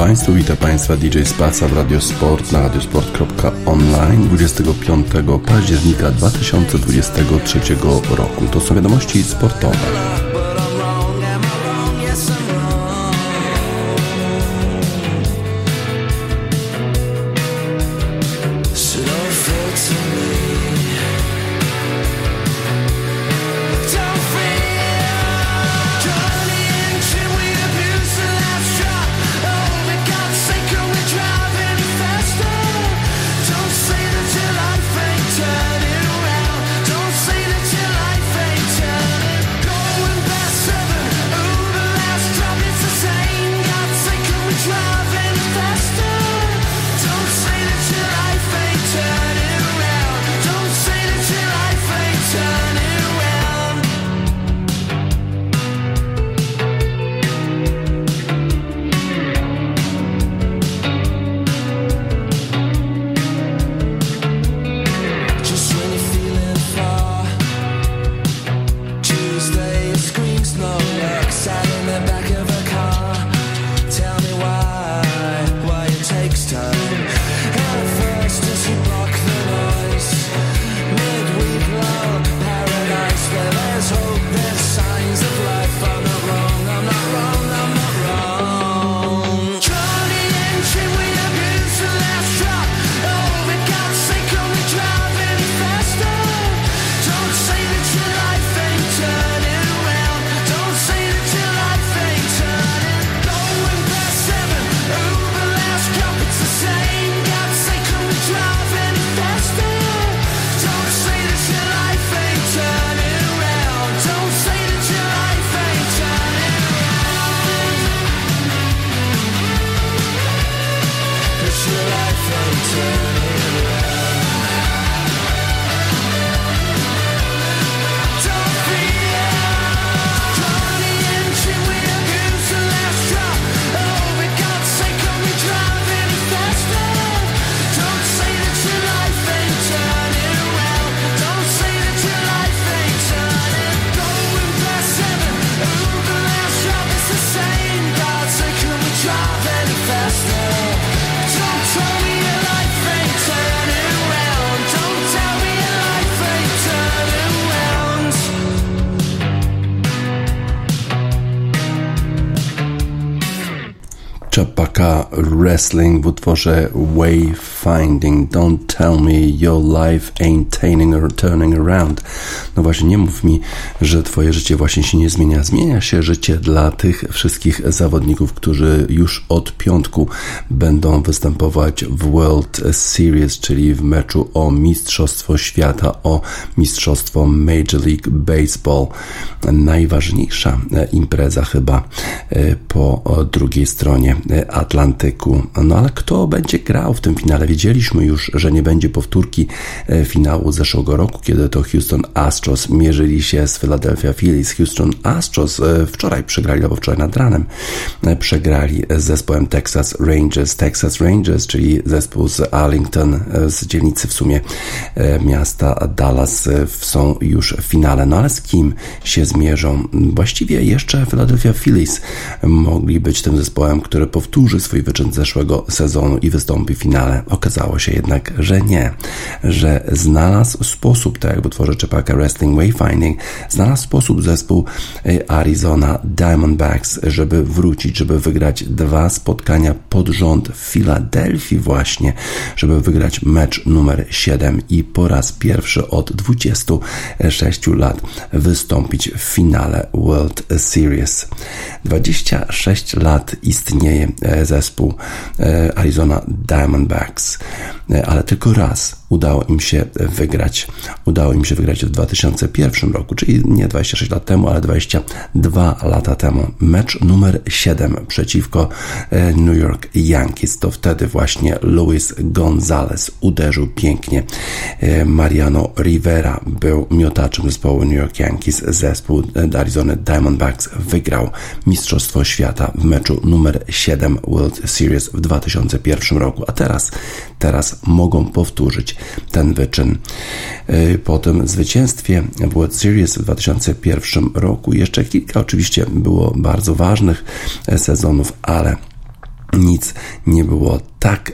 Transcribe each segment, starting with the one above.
Państwu, witam Państwa DJ Spaca w Radiosport na radiosport.online 25 października 2023 roku. To są wiadomości sportowe. Wrestling w utworze Wayfinding. Don't tell me your life ain't turning, turning around. No właśnie, nie mów mi, że twoje życie właśnie się nie zmienia. Zmienia się życie dla tych wszystkich zawodników, którzy już od piątku będą występować w World Series, czyli w meczu o Mistrzostwo Świata, o Mistrzostwo Major League Baseball. Najważniejsza impreza chyba e, po drugiej stronie Atlantyku. No ale kto będzie grał w tym finale? Wiedzieliśmy już, że nie będzie powtórki e, finału zeszłego roku, kiedy to Houston Astros mierzyli się z Phillies. Houston Astros e, wczoraj przegrali, albo wczoraj nad ranem e, przegrali z zespołem Texas Rangers. Texas Rangers, czyli zespół z Arlington, z dzielnicy w sumie miasta Dallas są już w finale. No ale z kim się zmierzą? Właściwie jeszcze Philadelphia Phillies mogli być tym zespołem, który powtórzy swój wyczyn zeszłego sezonu i wystąpi w finale. Okazało się jednak, że nie, że znalazł sposób, tak jak w utworze Czepaka Wrestling Wayfinding, znalazł sposób zespół e, Arizona Diamondbacks, żeby wrócić, żeby wygrać dwa spotkania pod rząd w Filadelfii właśnie, żeby wygrać mecz numer 7 i po raz pierwszy od 26 lat wystąpić w finale World Series. 26 lat istnieje E, zespół e, Arizona Diamondbacks, e, ale tylko raz udało im się wygrać. Udało im się wygrać w 2001 roku, czyli nie 26 lat temu, ale 22 lata temu. Mecz numer 7 przeciwko e, New York Yankees. To wtedy właśnie Luis Gonzalez uderzył pięknie. E, Mariano Rivera był miotaczem zespołu New York Yankees. Zespół Arizona Diamondbacks wygrał Mistrzostwo Świata w meczu numer 7 World Series w 2001 roku. A teraz teraz mogą powtórzyć ten wyczyn. Po tym zwycięstwie w World Series w 2001 roku jeszcze kilka oczywiście było bardzo ważnych sezonów, ale nic nie było tak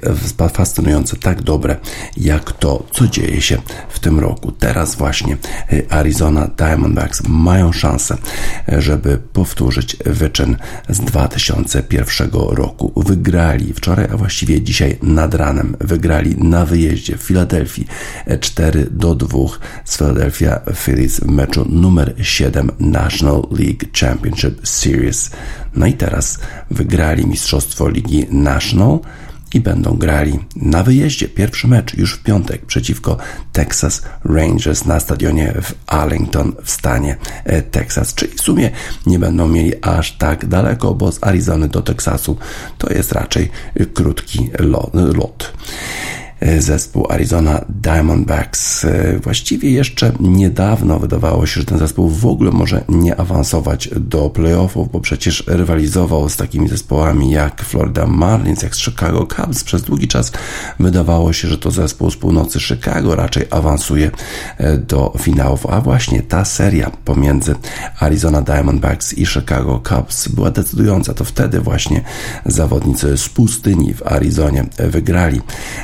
fascynujące, tak dobre, jak to, co dzieje się w tym roku. Teraz właśnie y, Arizona Diamondbacks mają szansę, y, żeby powtórzyć wyczyn z 2001 roku. Wygrali wczoraj, a właściwie dzisiaj nad ranem, wygrali na wyjeździe w Filadelfii 4 y, do 2 z Philadelphia Phillies w meczu numer 7 National League Championship Series. No i teraz wygrali Mistrzostwo Ligi National i będą grali na wyjeździe. Pierwszy mecz już w piątek przeciwko Texas Rangers na stadionie w Arlington w stanie e, Texas. Czyli w sumie nie będą mieli aż tak daleko, bo z Arizony do Teksasu to jest raczej krótki lot. E, zespół Arizona Diamondbacks. E, właściwie jeszcze niedawno wydawało się, że ten zespół w ogóle może nie awansować do playoffów, bo przecież rywalizował z takimi zespołami jak Florida Marlins, jak Chicago Cubs. Przez długi czas wydawało się, że to zespół z północy Chicago raczej awansuje e, do finałów, a właśnie ta seria pomiędzy Arizona Diamondbacks i Chicago Cubs była decydująca. To wtedy właśnie zawodnicy z pustyni w Arizonie wygrali.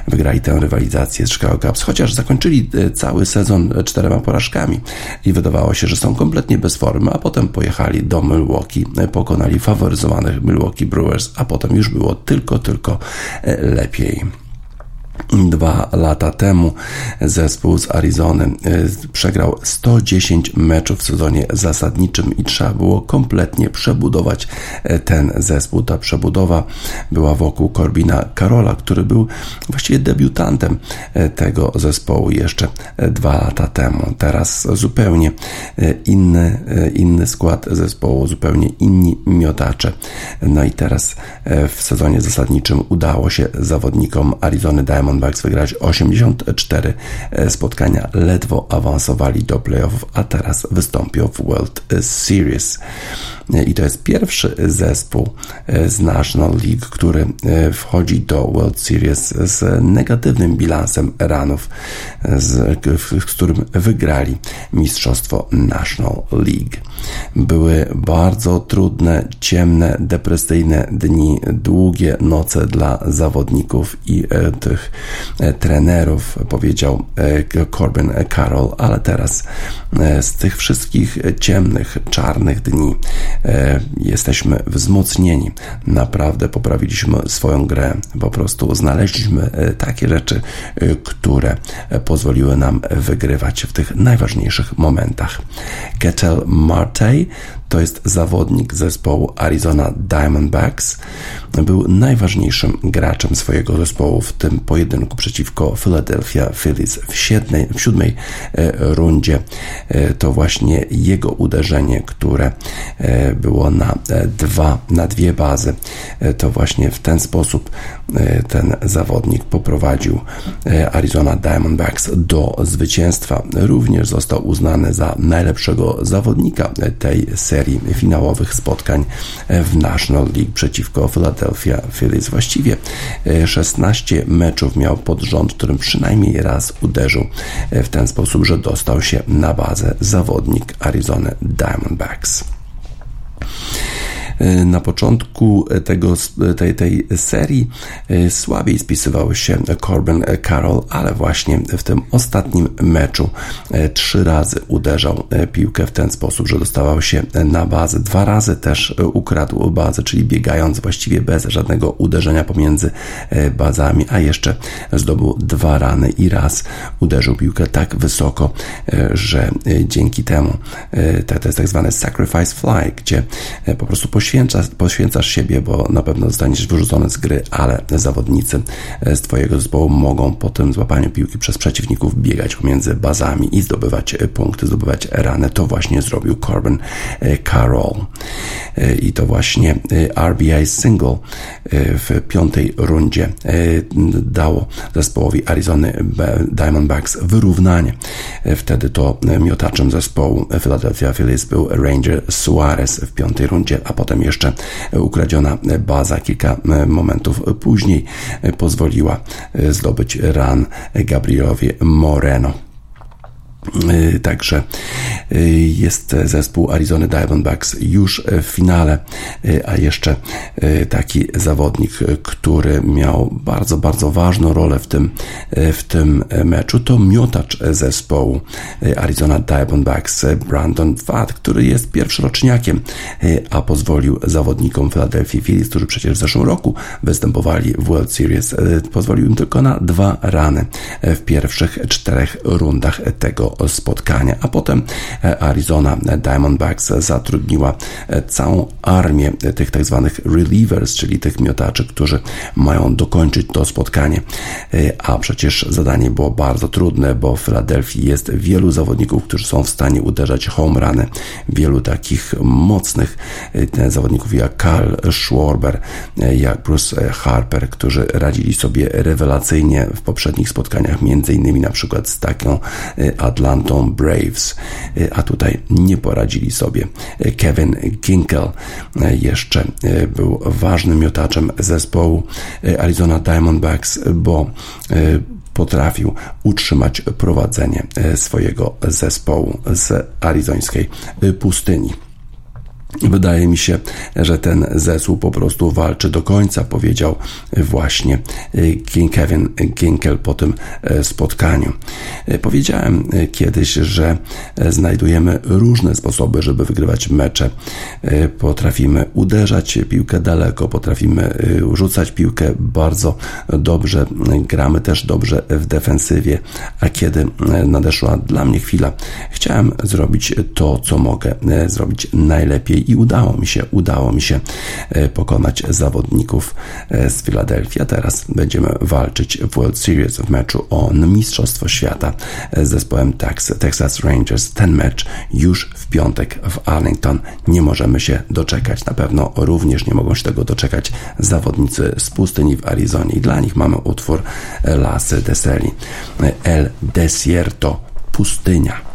Wygrali tę rywalizację z Chicago Cubs, chociaż zakończyli e, cały sezon e, czterema porażkami i wydawało się, że są kompletnie bez formy, a potem pojechali do Milwaukee, e, pokonali faworyzowanych Milwaukee Brewers, a potem już było tylko, tylko lepiej. Dwa lata temu zespół z Arizony y, przegrał 110 meczów w sezonie zasadniczym i trzeba było kompletnie przebudować y, ten zespół. Ta przebudowa była wokół Corbina Karola, który był właściwie debiutantem y, tego zespołu jeszcze dwa lata temu. Teraz zupełnie inny, inny skład zespołu, zupełnie inni miotacze. No i teraz w sezonie zasadniczym udało się zawodnikom Arizony Diamond Diamondbacks wygrać 84 e, spotkania, ledwo awansowali do playoffów, a teraz wystąpią w World Series. E, I to jest pierwszy zespół e, z National League, który wchodzi do World Series z negatywnym bilansem ranów, z, z którym wygrali mistrzostwo National League. Były bardzo trudne, ciemne, depresyjne dni, długie noce dla zawodników i tych trenerów, powiedział e, Corbin Carroll, ale teraz e, z tych wszystkich ciemnych, czarnych dni jesteśmy wzmocnieni. Naprawdę poprawiliśmy swoją grę. Po prostu znaleźliśmy takie rzeczy, które pozwoliły nam wygrywać w tych najważniejszych momentach. Ketel Martey to jest zawodnik zespołu Arizona Diamondbacks. Był najważniejszym graczem swojego zespołu w tym pojedynku przeciwko Philadelphia Phillies w siódmej, w siódmej e, rundzie. E, to właśnie jego uderzenie, które e, było na dwa, na dwie bazy. To właśnie w ten sposób ten zawodnik poprowadził Arizona Diamondbacks do zwycięstwa. Również został uznany za najlepszego zawodnika tej serii finałowych spotkań w National League przeciwko Philadelphia Phillies. Właściwie 16 e, meczów miał pod rząd, którym przynajmniej raz uderzył e, w ten sposób, że dostał się na bazę zawodnik Arizona Diamondbacks. E, na początku tego, tej, tej serii e, słabiej spisywał się Corbin Carroll, ale właśnie w tym ostatnim meczu e, trzy razy uderzał piłkę w ten sposób, że dostawał się na bazę. Dwa razy też ukradł bazę, czyli biegając właściwie bez żadnego uderzenia pomiędzy bazami, a jeszcze zdobył dwa rany i raz uderzył piłkę tak wysoko, że dzięki temu to jest tak zwany sacrifice fly, gdzie po prostu poświęcasz, poświęcasz siebie, bo na pewno zostaniesz wyrzucony z gry, ale zawodnicy z Twojego zespołu mogą po tym złapaniu piłki przez przeciwników biegać pomiędzy bazami i zdobywać punkty, zdobywać rany. To właśnie zrobił Corbin e, Carroll. E, I to właśnie e, RBI single w piątej rundzie dało zespołowi Arizony Diamondbacks wyrównanie. Wtedy to miotaczem zespołu Philadelphia Phillies był Ranger Suarez w piątej rundzie, a potem jeszcze ukradziona baza kilka momentów później pozwoliła zdobyć ran Gabrielowi Moreno. Y, także y, jest zespół Arizona Diamondbacks już w finale, y, a jeszcze taki zawodnik, który miał bardzo, bardzo ważną rolę w tym, w tym meczu, to miotacz zespołu Arizona Diamondbacks Brandon Pfad, który jest pierwszoroczniakiem, a pozwolił zawodnikom Philadelphia Phillies, którzy przecież w zeszłym roku występowali w World Series, pozwolił im tylko na dwa rany w pierwszych czterech rundach tego spotkania, a potem e, Arizona Diamondbacks zatrudniła e, całą armię tych tak zwanych relievers, czyli tych miotaczy, którzy mają dokończyć to spotkanie, e, a przecież zadanie było bardzo trudne, bo w Filadelfii jest wielu zawodników, którzy są w stanie uderzać home runy, wielu takich mocnych zawodników jak Karl Schwarber, jak Bruce Harper, którzy radzili sobie rewelacyjnie w poprzednich spotkaniach, między innymi na przykład z taką Atlantą Braves, a tutaj nie poradzili sobie. Kevin Ginkel jeszcze był ważnym miotaczem zespołu Arizona Diamondbacks, bo potrafił utrzymać prowadzenie swojego zespołu z arizońskiej pustyni. Wydaje mi się, że ten zespół po prostu walczy do końca, powiedział właśnie e, Kevin Ginkel po tym e, spotkaniu. E, powiedziałem kiedyś, że znajdujemy różne sposoby, żeby wygrywać mecze. Potrafimy uderzać piłkę daleko, potrafimy rzucać piłkę bardzo dobrze, gramy też dobrze w defensywie, a kiedy nadeszła dla mnie chwila, chciałem zrobić to, co mogę zrobić najlepiej i udało mi się, udało mi się e, pokonać zawodników e, z Filadelfii. A teraz będziemy walczyć w World Series w meczu o Mistrzostwo Świata z zespołem Texas Rangers. Ten mecz już w piątek w Arlington. Nie możemy się doczekać. Na pewno również nie mogą się tego doczekać zawodnicy z pustyni w Arizonie. I dla nich mamy utwór Lasy Deseli. El Desierto. Pustynia.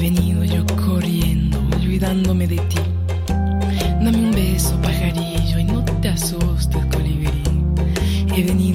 He venido yo corriendo, olvidándome de ti. Dame un beso, pajarillo, y no te asustes, colibrí. He venido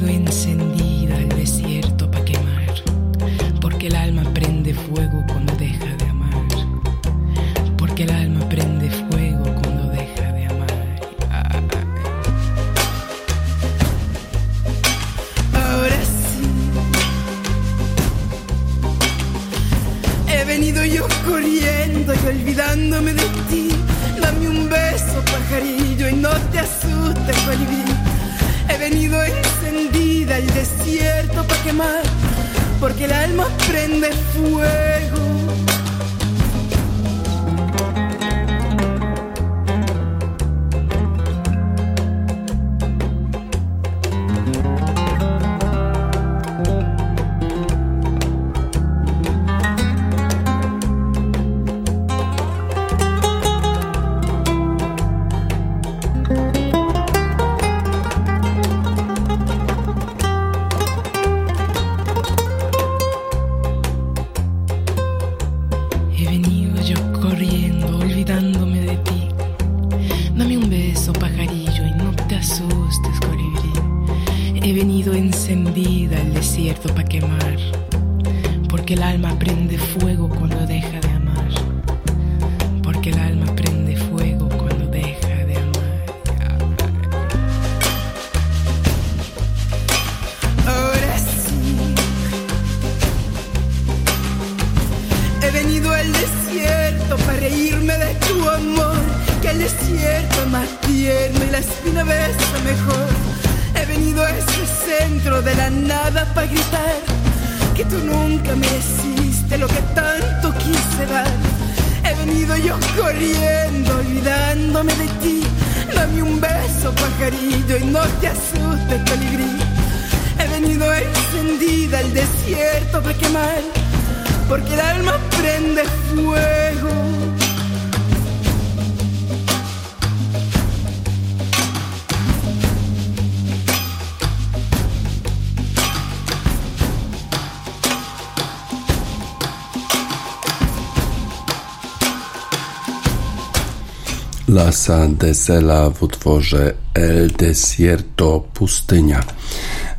que tú nunca me hiciste lo que tanto quise dar. He venido yo corriendo, olvidándome de ti. Dame un beso, pajarillo, y no te asustes, colibrí. He venido encendida al desierto para quemar, porque el alma prende fuego Lasa de Sela w utworze El Desierto Pustynia.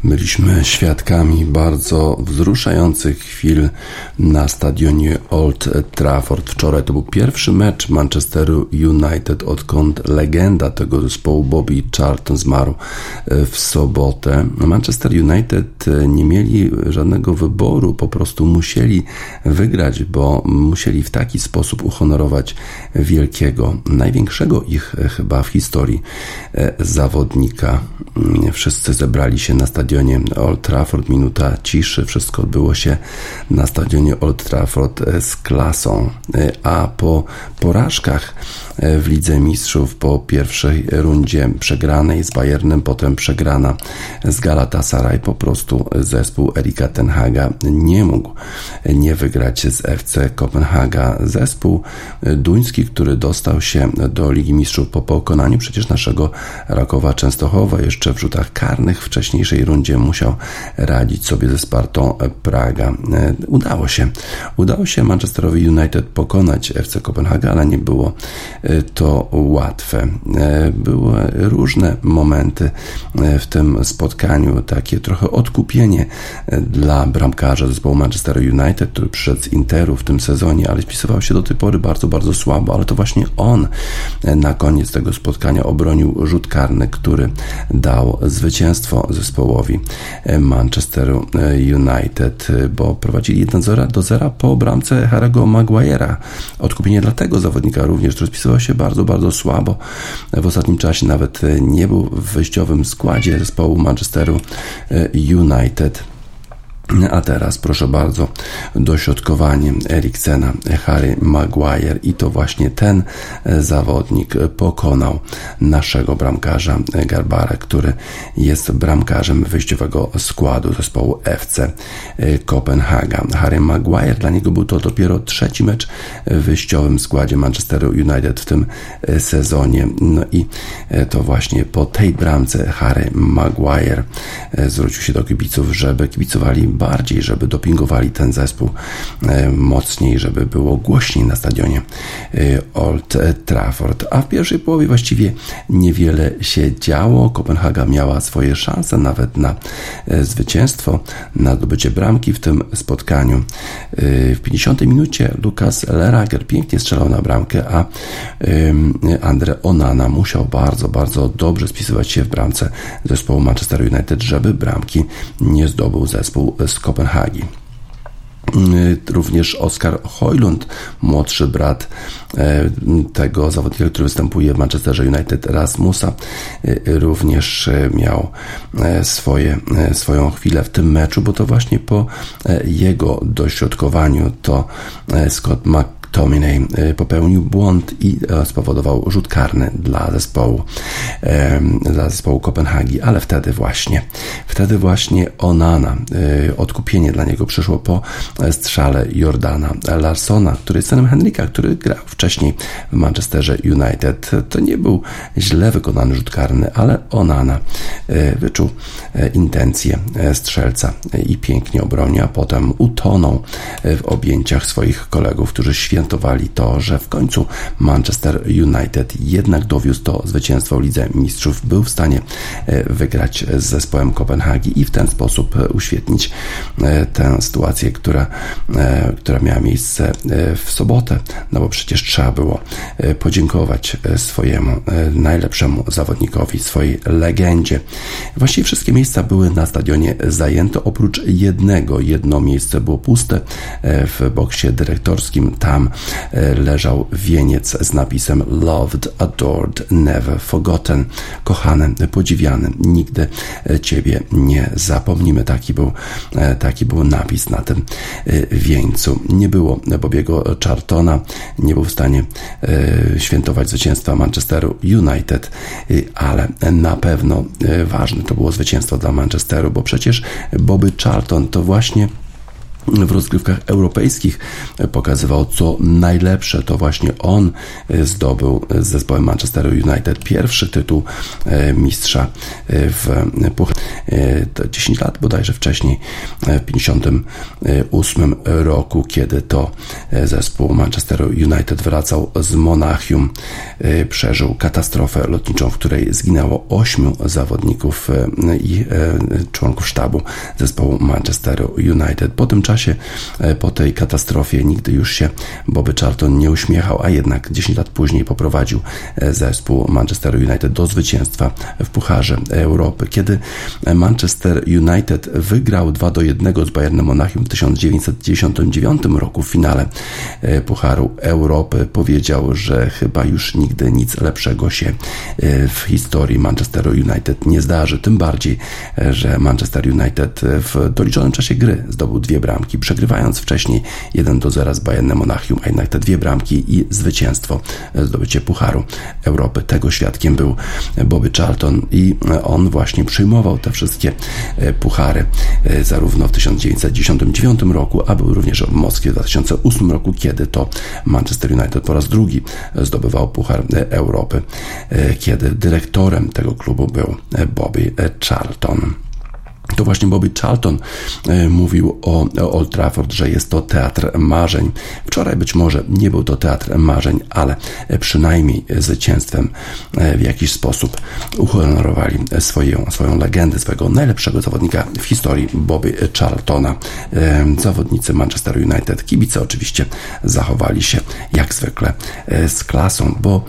Byliśmy świadkami bardzo wzruszających chwil na stadionie Old Trafford. Wczoraj to był pierwszy mecz Manchesteru United, odkąd legenda tego zespołu Bobby Charlton zmarł e, w sobotę. Manchester United nie mieli żadnego wyboru, po prostu musieli wygrać, bo musieli w taki sposób uhonorować wielkiego, największego ich chyba w historii e, zawodnika. Wszyscy zebrali się na stadionie Old Trafford, minuta ciszy, wszystko odbyło się na stadionie Old Trafford z klasą, e, a po porażkach w Lidze Mistrzów, po pierwszej rundzie przegranej z Bayernem, potem przegrana z Galatasaray, po prostu zespół Erika Tenhaga nie mógł nie wygrać z FC Kopenhaga. Zespół duński, który dostał się do Ligi Mistrzów po pokonaniu przecież naszego Rakowa Częstochowa jeszcze w rzutach karnych w wcześniejszej rundzie musiał radzić sobie ze Spartą Praga. Udało się. Udało się Manchesterowi United pokonać FC Kopenhaga, ale nie było to łatwe. E, były różne momenty w tym spotkaniu, takie trochę odkupienie dla bramkarza zespołu Manchester United, który przyszedł z Interu w tym sezonie, ale spisywał się do tej pory bardzo, bardzo słabo, ale to właśnie on na koniec tego spotkania obronił rzut karny, który dał zwycięstwo zespołowi Manchester United, bo prowadzili 1 do 0 po bramce Harry'ego Maguire'a. Odkupienie dla tego zawodnika również, który spisywał się bardzo, bardzo słabo. W ostatnim czasie nawet nie był w wyjściowym składzie zespołu Manchesteru United. A teraz, proszę bardzo, dośrodkowanie Eriksena, Harry Maguire i to właśnie ten zawodnik pokonał naszego bramkarza Garbara, który jest bramkarzem wyjściowego składu zespołu FC Kopenhaga. Harry Maguire, dla niego był to dopiero trzeci mecz w wyjściowym składzie Manchesteru United w tym sezonie. No i to właśnie po tej bramce Harry Maguire zwrócił się do kibiców, żeby kibicowali bardziej, żeby dopingowali ten zespół e, mocniej, żeby było głośniej na stadionie e, Old Trafford. A w pierwszej połowie właściwie niewiele się działo. Kopenhaga miała swoje szanse nawet na e, zwycięstwo, na zdobycie bramki w tym spotkaniu. W 50 minucie Lukas Lerager pięknie strzelał na bramkę, a Andre Onana musiał bardzo, bardzo dobrze spisywać się w bramce zespołu Manchester United, żeby bramki nie zdobył zespół z Kopenhagi. Również Oskar Hojlund, młodszy brat e, tego zawodnika, który występuje w Manchesterze United, Rasmusa, e, również e, miał swoje, swoją chwilę w tym meczu, bo to właśnie po jego dośrodkowaniu to Scott Mc Tominey y, popełnił błąd i e, spowodował rzut karny dla zespołu, dla zespołu Kopenhagi, ale wtedy właśnie, wtedy właśnie Onana, y, odkupienie dla niego przyszło po e, strzale Jordana Larsona, który jest synem Henryka, który grał wcześniej w Manchesterze United. To nie był źle wykonany rzut karny, ale Onana e, wyczuł intencje strzelca i pięknie obronił, a potem utonął w objęciach swoich kolegów, którzy świetnie świętowali to, że w końcu Manchester United jednak dowiózł to zwycięstwo w Lidze Mistrzów, był w stanie wygrać z zespołem Kopenhagi i w ten sposób uświetnić tę sytuację, która, która miała miejsce w sobotę, no bo przecież trzeba było podziękować swojemu najlepszemu zawodnikowi, swojej legendzie. Właściwie wszystkie miejsca były na stadionie zajęte, oprócz jednego. Jedno miejsce było puste e, w boksie dyrektorskim. Tam e, leżał wieniec z napisem Loved, Adored, Never Forgotten. Kochany, podziwiany, nigdy e, Ciebie nie zapomnimy. Taki był, taki był napis na tym wieńcu. Nie było Bobiego Chartona, nie był w stanie świętować zwycięstwa Manchesteru United, ale na pewno ważne to było zwycięstwo dla Manchesteru, bo przecież Bobby Charlton to właśnie w rozgrywkach europejskich pokazywał, co najlepsze. To właśnie on zdobył z zespołem Manchester United pierwszy tytuł e, mistrza w Pucharze. 10 lat bodajże wcześniej, w 58 roku, kiedy to zespół Manchester United wracał z Monachium, e, przeżył katastrofę lotniczą, w której zginęło 8 zawodników e, i członków sztabu zespołu Manchester United. Po tym czasie czasie e, po tej katastrofie nigdy już się Bobby Charlton nie uśmiechał, a jednak 10 lat później poprowadził e, zespół Manchester United do zwycięstwa w Pucharze Europy. Kiedy Manchester United wygrał 2 do 1 z Bayernem Monachium w 1999 roku w finale e, Pucharu Europy, powiedział, że chyba już nigdy nic lepszego się w historii Manchesteru United nie zdarzy. Tym bardziej, że Manchester United w doliczonym czasie gry zdobył dwie bramki bramki, przegrywając wcześniej 1 do 0 z Bayernem Monachium, a jednak te dwie bramki i zwycięstwo, e, zdobycie Pucharu Europy. Tego świadkiem był Bobby Charlton i on właśnie przyjmował te wszystkie e, puchary e, zarówno w 1999 roku, a był również w Moskwie w 2008 roku, kiedy to Manchester United po raz drugi zdobywał Puchar Europy, kiedy dyrektorem tego klubu był Bobby Charlton. To właśnie Bobby Charlton e, mówił o Old Trafford, że jest to teatr marzeń. Wczoraj być może nie był to teatr marzeń, ale przynajmniej zwycięstwem e, w jakiś sposób uhonorowali swoją, swoją legendę, swojego najlepszego zawodnika w historii, Bobby Charltona. E, zawodnicy Manchester United, kibice oczywiście zachowali się jak zwykle z klasą, bo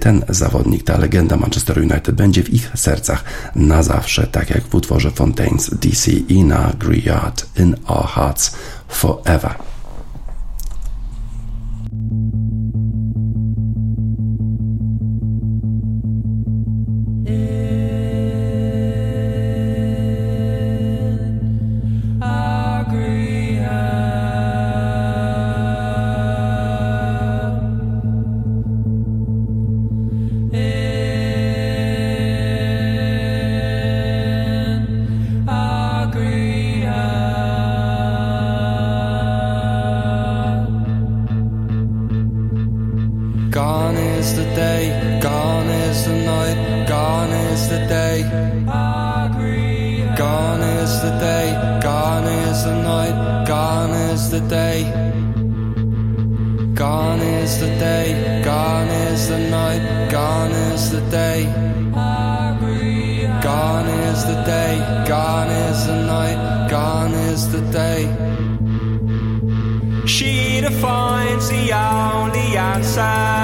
ten zawodnik, ta legenda Manchester United będzie w ich sercach na zawsze, tak jak w utworze Fontaine DC Ina griot in our hearts forever. Gone is the day, gone is the night, gone is the day. Gone is the day, gone is the night, gone is the day. Gone is the day, gone is the night, gone is the day. Gone is the day, gone is the night, gone is the day. She defines the only answer.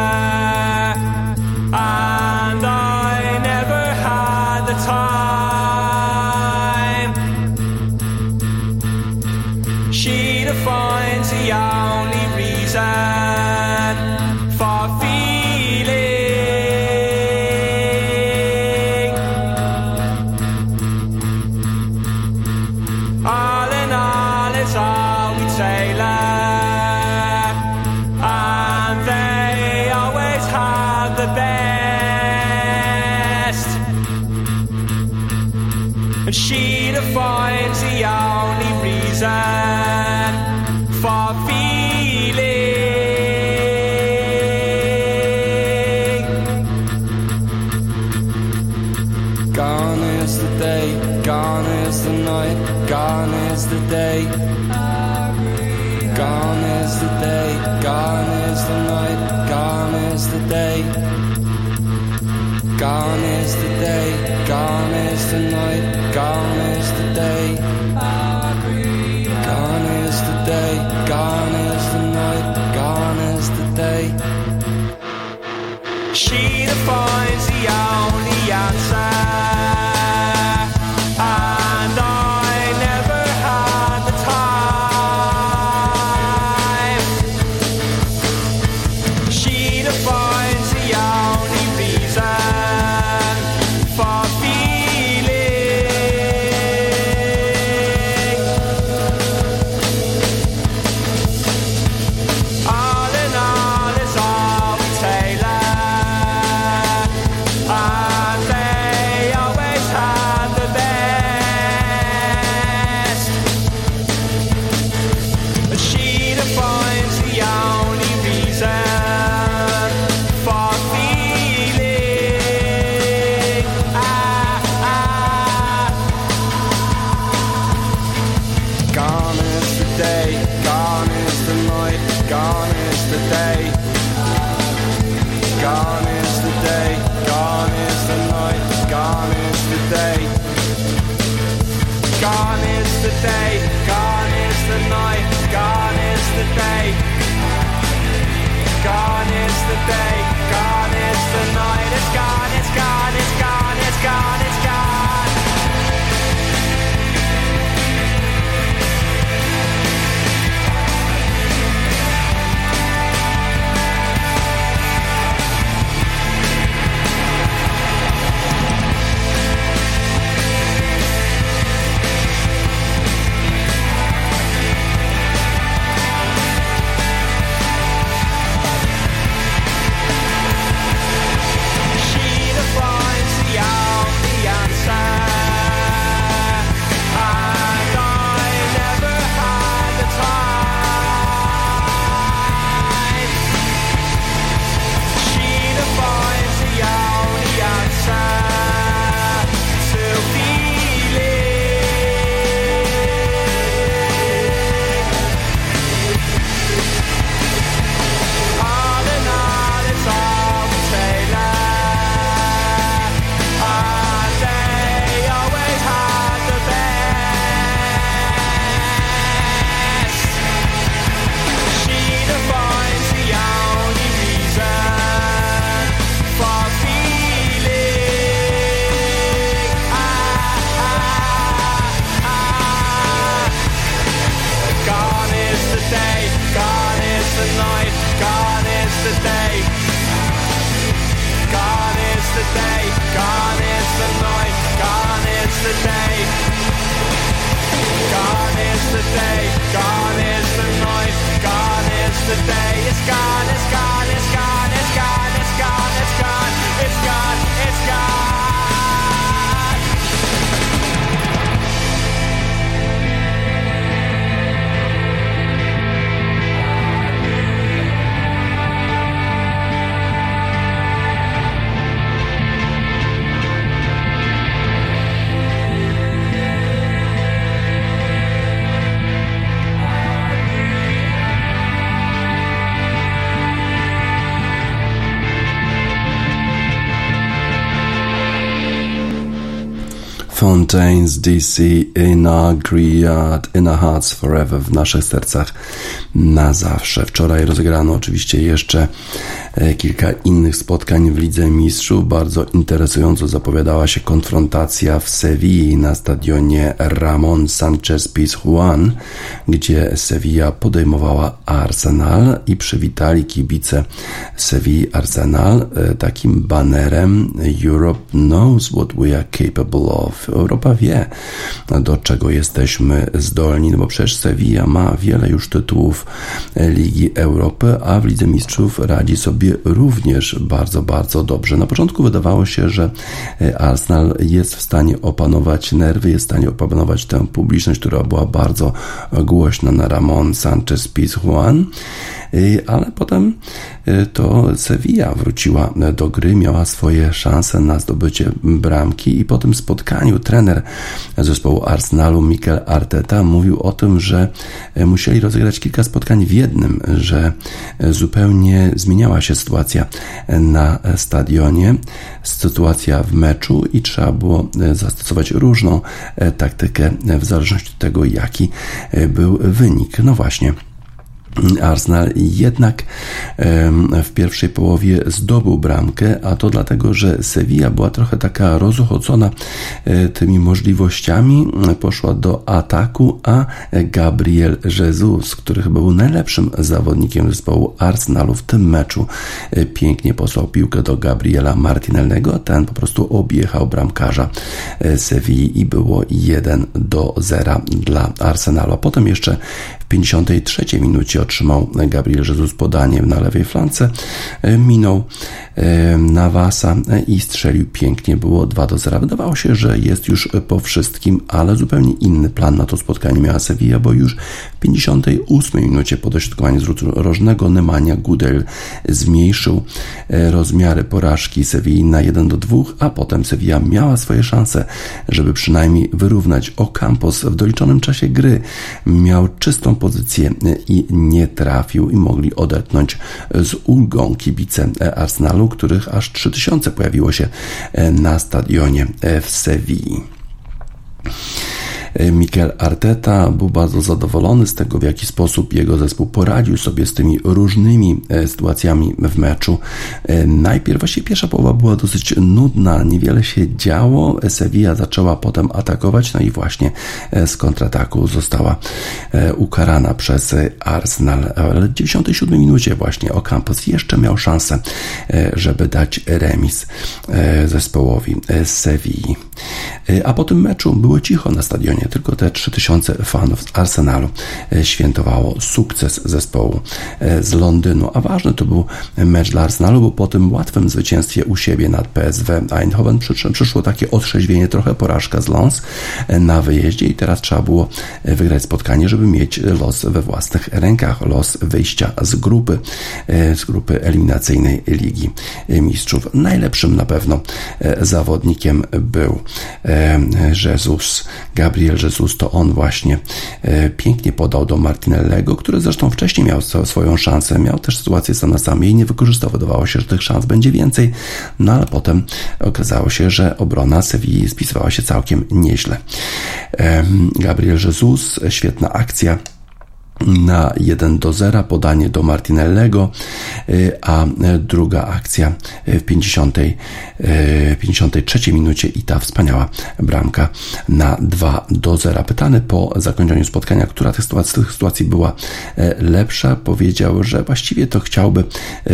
Fontaines DC in our Griad, in our hearts forever, w naszych sercach na zawsze. Wczoraj rozegrano oczywiście jeszcze kilka innych spotkań w Lidze Mistrzów. Bardzo interesująco zapowiadała się konfrontacja w Sewilli na stadionie Ramon Sanchez Pizjuan, gdzie Sevilla podejmowała Arsenal i przywitali kibice Sevilla Arsenal e, takim banerem Europe knows what we are capable of. Europa wie, do czego jesteśmy zdolni, no bo przecież Sevilla ma wiele już tytułów Ligi Europy, a w Lidze Mistrzów radzi sobie również bardzo, bardzo dobrze. Na początku wydawało się, że Arsenal jest w stanie opanować nerwy, jest w stanie opanować tę publiczność, która była bardzo głośna na Ramon Sanchez Pizjuan. Y, ale potem y, to Sevilla wróciła do gry, miała swoje szanse na zdobycie bramki i po tym spotkaniu trener zespołu Arsenalu Mikel Arteta mówił o tym, że musieli rozegrać kilka spotkań w jednym, że zupełnie zmieniała się się sytuacja na stadionie, sytuacja w meczu i trzeba było zastosować różną taktykę w zależności od tego, jaki był wynik. No właśnie. Arsenal jednak w pierwszej połowie zdobył bramkę, a to dlatego, że Sevilla była trochę taka rozochocona e, tymi możliwościami, poszła do ataku, a Gabriel Jesus, który chyba był najlepszym zawodnikiem zespołu Arsenalu w tym meczu, e, pięknie posłał piłkę do Gabriela Martinellego, ten po prostu objechał bramkarza e, Sevilli i było 1 do 0 dla Arsenalu. A potem jeszcze 53 minucie otrzymał Gabriel Jesus podanie na lewej flance, e, minął e, Nawasa e, i strzelił pięknie, było 2 do 0. Wydawało się, że jest już po wszystkim, ale zupełnie inny plan na to spotkanie miała Sevilla, bo już w 58 minucie po dośrodkowaniu z rzutu rożnego Nemanja Gudel zmniejszył rozmiary porażki Sevilla na 1 do 2, a potem Sevilla miała swoje szanse, żeby przynajmniej wyrównać Ocampos w doliczonym czasie gry. Miał czystą pozycję i nie trafił i mogli odetchnąć z ulgą kibice Arsenalu, których aż 3000 pojawiło się na stadionie w Sewilli. E, Mikel Arteta był bardzo zadowolony z tego, w jaki sposób jego zespół poradził sobie z tymi różnymi e, sytuacjami w meczu. E, najpierw właśnie pierwsza połowa była dosyć nudna, niewiele się działo. Sevilla zaczęła potem atakować, no i właśnie z kontrataku została ukarana przez Arsenal. Ale w 97 minucie właśnie Ocampos jeszcze miał szansę, żeby dać remis zespołowi Sevilla. A po tym meczu było cicho na stadionie nie tylko te 3000 fanów z Arsenalu e, świętowało sukces zespołu e, z Londynu, a ważny to był mecz dla Arsenalu, bo po tym łatwym zwycięstwie u siebie nad PSW Eindhoven przyszło takie otrzeźwienie, trochę porażka z Lons e, na wyjeździe i teraz trzeba było wygrać spotkanie, żeby mieć los we własnych rękach, los wyjścia z grupy, z grupy eliminacyjnej Ligi Mistrzów. Najlepszym na pewno zawodnikiem był Jesus Gabriel Gabriel Jesus to on właśnie e, pięknie podał do Martinellego, który zresztą wcześniej miał swoją szansę, miał też sytuację sam na sam i nie wykorzystał. Wydawało się, że tych szans będzie więcej, no ale potem okazało się, że obrona Sewilli spisywała się całkiem nieźle. Gabriel Jesus, świetna akcja na 1 do 0 podanie do Martinellego, y, a druga akcja w 50, 53 y, minucie i ta wspaniała bramka na 2 do 0. Pytany po zakończeniu spotkania, która tych tych sytuacji była lepsza, powiedział, że właściwie to chciałby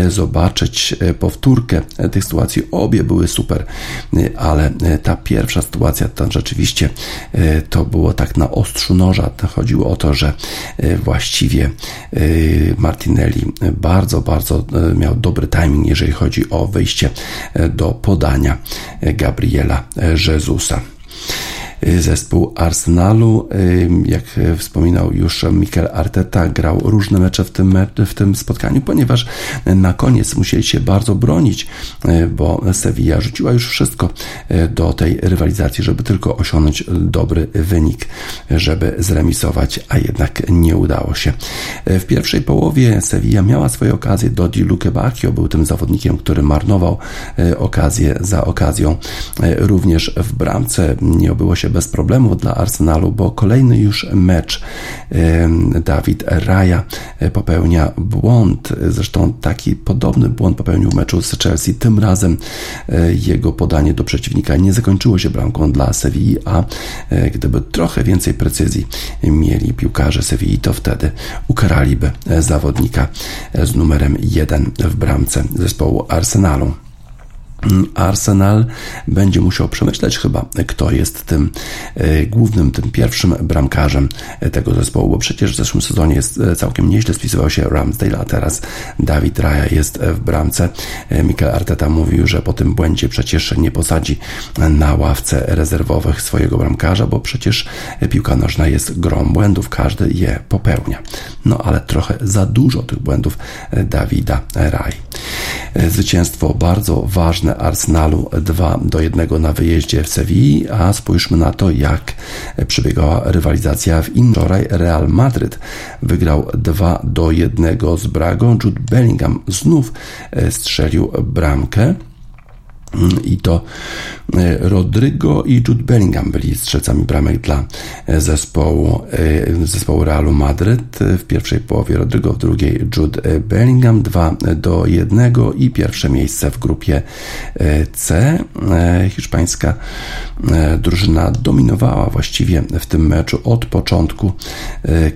zobaczyć powtórkę tych sytuacji. Obie były super, ale ta pierwsza sytuacja, tam rzeczywiście to było tak na ostrzu noża. Chodziło o to, że właśnie właściwie y, Martinelli bardzo, bardzo y, miał dobry timing, jeżeli chodzi o wejście y, do podania Gabriela Jezusa. Y, zespół Arsenalu. Y, jak wspominał już Mikel Arteta, grał różne mecze w tym, w tym spotkaniu, ponieważ na koniec musieli się bardzo bronić, y, bo Sevilla rzuciła już wszystko do tej rywalizacji, żeby tylko osiągnąć dobry wynik, żeby zremisować, a jednak nie udało się. W pierwszej połowie Sevilla miała swoje okazje. Dodi Luke Bacchio był tym zawodnikiem, który marnował okazję za okazją. Również w bramce nie obyło się bez problemu dla Arsenalu, bo kolejny już mecz Dawid Raya e, popełnia błąd. Zresztą taki podobny błąd popełnił w meczu z Chelsea. Tym razem e, jego podanie do przeciwnika nie zakończyło się bramką dla Sevilla, a e, gdyby trochę więcej precyzji mieli piłkarze Sevilla, to wtedy ukaraliby zawodnika z numerem 1 w bramce zespołu Arsenalu. Arsenal będzie musiał przemyśleć chyba, kto jest tym e, głównym, tym pierwszym bramkarzem tego zespołu, bo przecież w zeszłym sezonie jest e, całkiem nieźle spisywał się Ramsdale, a teraz Dawid Raya jest w bramce. E, Mikel Arteta mówił, że po tym błędzie przecież nie posadzi na ławce rezerwowych swojego bramkarza, bo przecież piłka nożna jest grą błędów, każdy je popełnia. No ale trochę za dużo tych błędów Dawida Ray. Zwycięstwo bardzo ważne Arsenalu 2 do 1 na wyjeździe w Sewilli, a spójrzmy na to, jak przebiegała rywalizacja w in. Wczoraj Real Madryd wygrał 2 do 1 z Bragą. Jude Bellingham znów strzelił bramkę. I to e, Rodrygo i Jude Bellingham byli strzelcami bramek dla e, zespołu, e, zespołu Realu Madryt. W pierwszej połowie Rodrygo, w drugiej Jude Bellingham 2 do 1 i pierwsze miejsce w grupie C. Hiszpańska drużyna dominowała właściwie w tym meczu od początku,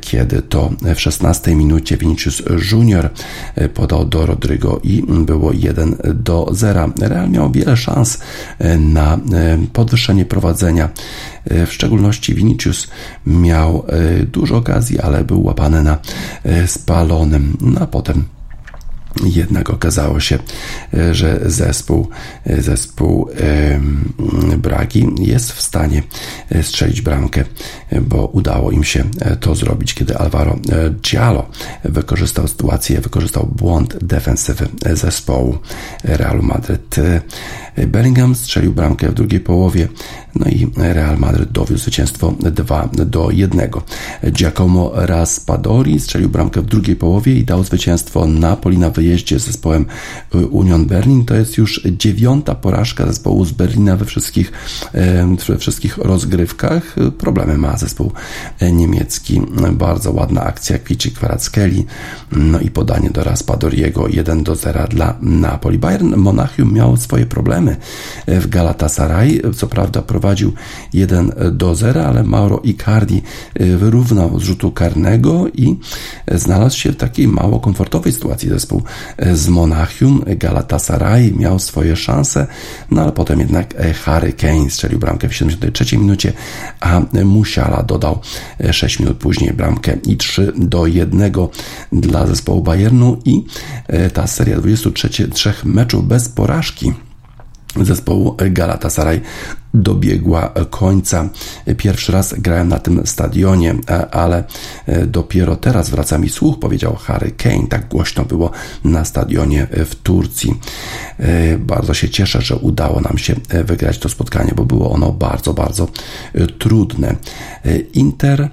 kiedy to w 16 minucie Vinicius Junior podał do Rodrygo i było 1 do 0. Real miał wiele szans e, na e, podwyższenie prowadzenia. E, w szczególności Vinicius miał dużo okazji, ale był łapany na spalonym. No a potem jednak okazało się, e, że zespół, e, zespół Bragi jest w stanie e, strzelić bramkę, bo udało im się to zrobić, kiedy Alvaro Giallo wykorzystał sytuację, wykorzystał błąd defensywy zespołu Realu Madryt. Bellingham strzelił bramkę w drugiej połowie, no i Real Madryt dowiózł zwycięstwo 2 do 1. Giacomo Raspadori strzelił bramkę w drugiej połowie i dał zwycięstwo Napoli na wyjeździe z zespołem Union Berlin. To jest już dziewiąta porażka zespołu z Berlina we wszystkich, we wszystkich rozgrywkach. Problemy ma zespół niemiecki. Bardzo ładna akcja Kwici Kwarackieli, no i podanie do Raspadoriego 1 do 0 dla Napoli. Bayern Monachium miał swoje problemy w Galatasaray. Co prawda prowadził 1 do 0, ale Mauro Icardi wyrównał z rzutu karnego i znalazł się w takiej mało komfortowej sytuacji zespół z Monachium. Galatasaray miał swoje szanse, no ale potem jednak Harry Kane strzelił bramkę w 73 minucie, a Musiala dodał 6 minut później bramkę i 3 do 1 dla zespołu Bayernu i ta seria 23 meczów bez porażki zespołu Galatasaray dobiegła końca. Pierwszy raz grałem na tym stadionie, ale dopiero teraz wraca mi słuch, powiedział Harry Kane. Tak głośno było na stadionie w Turcji. Bardzo się cieszę, że udało nam się wygrać to spotkanie, bo było ono bardzo, bardzo trudne. Inter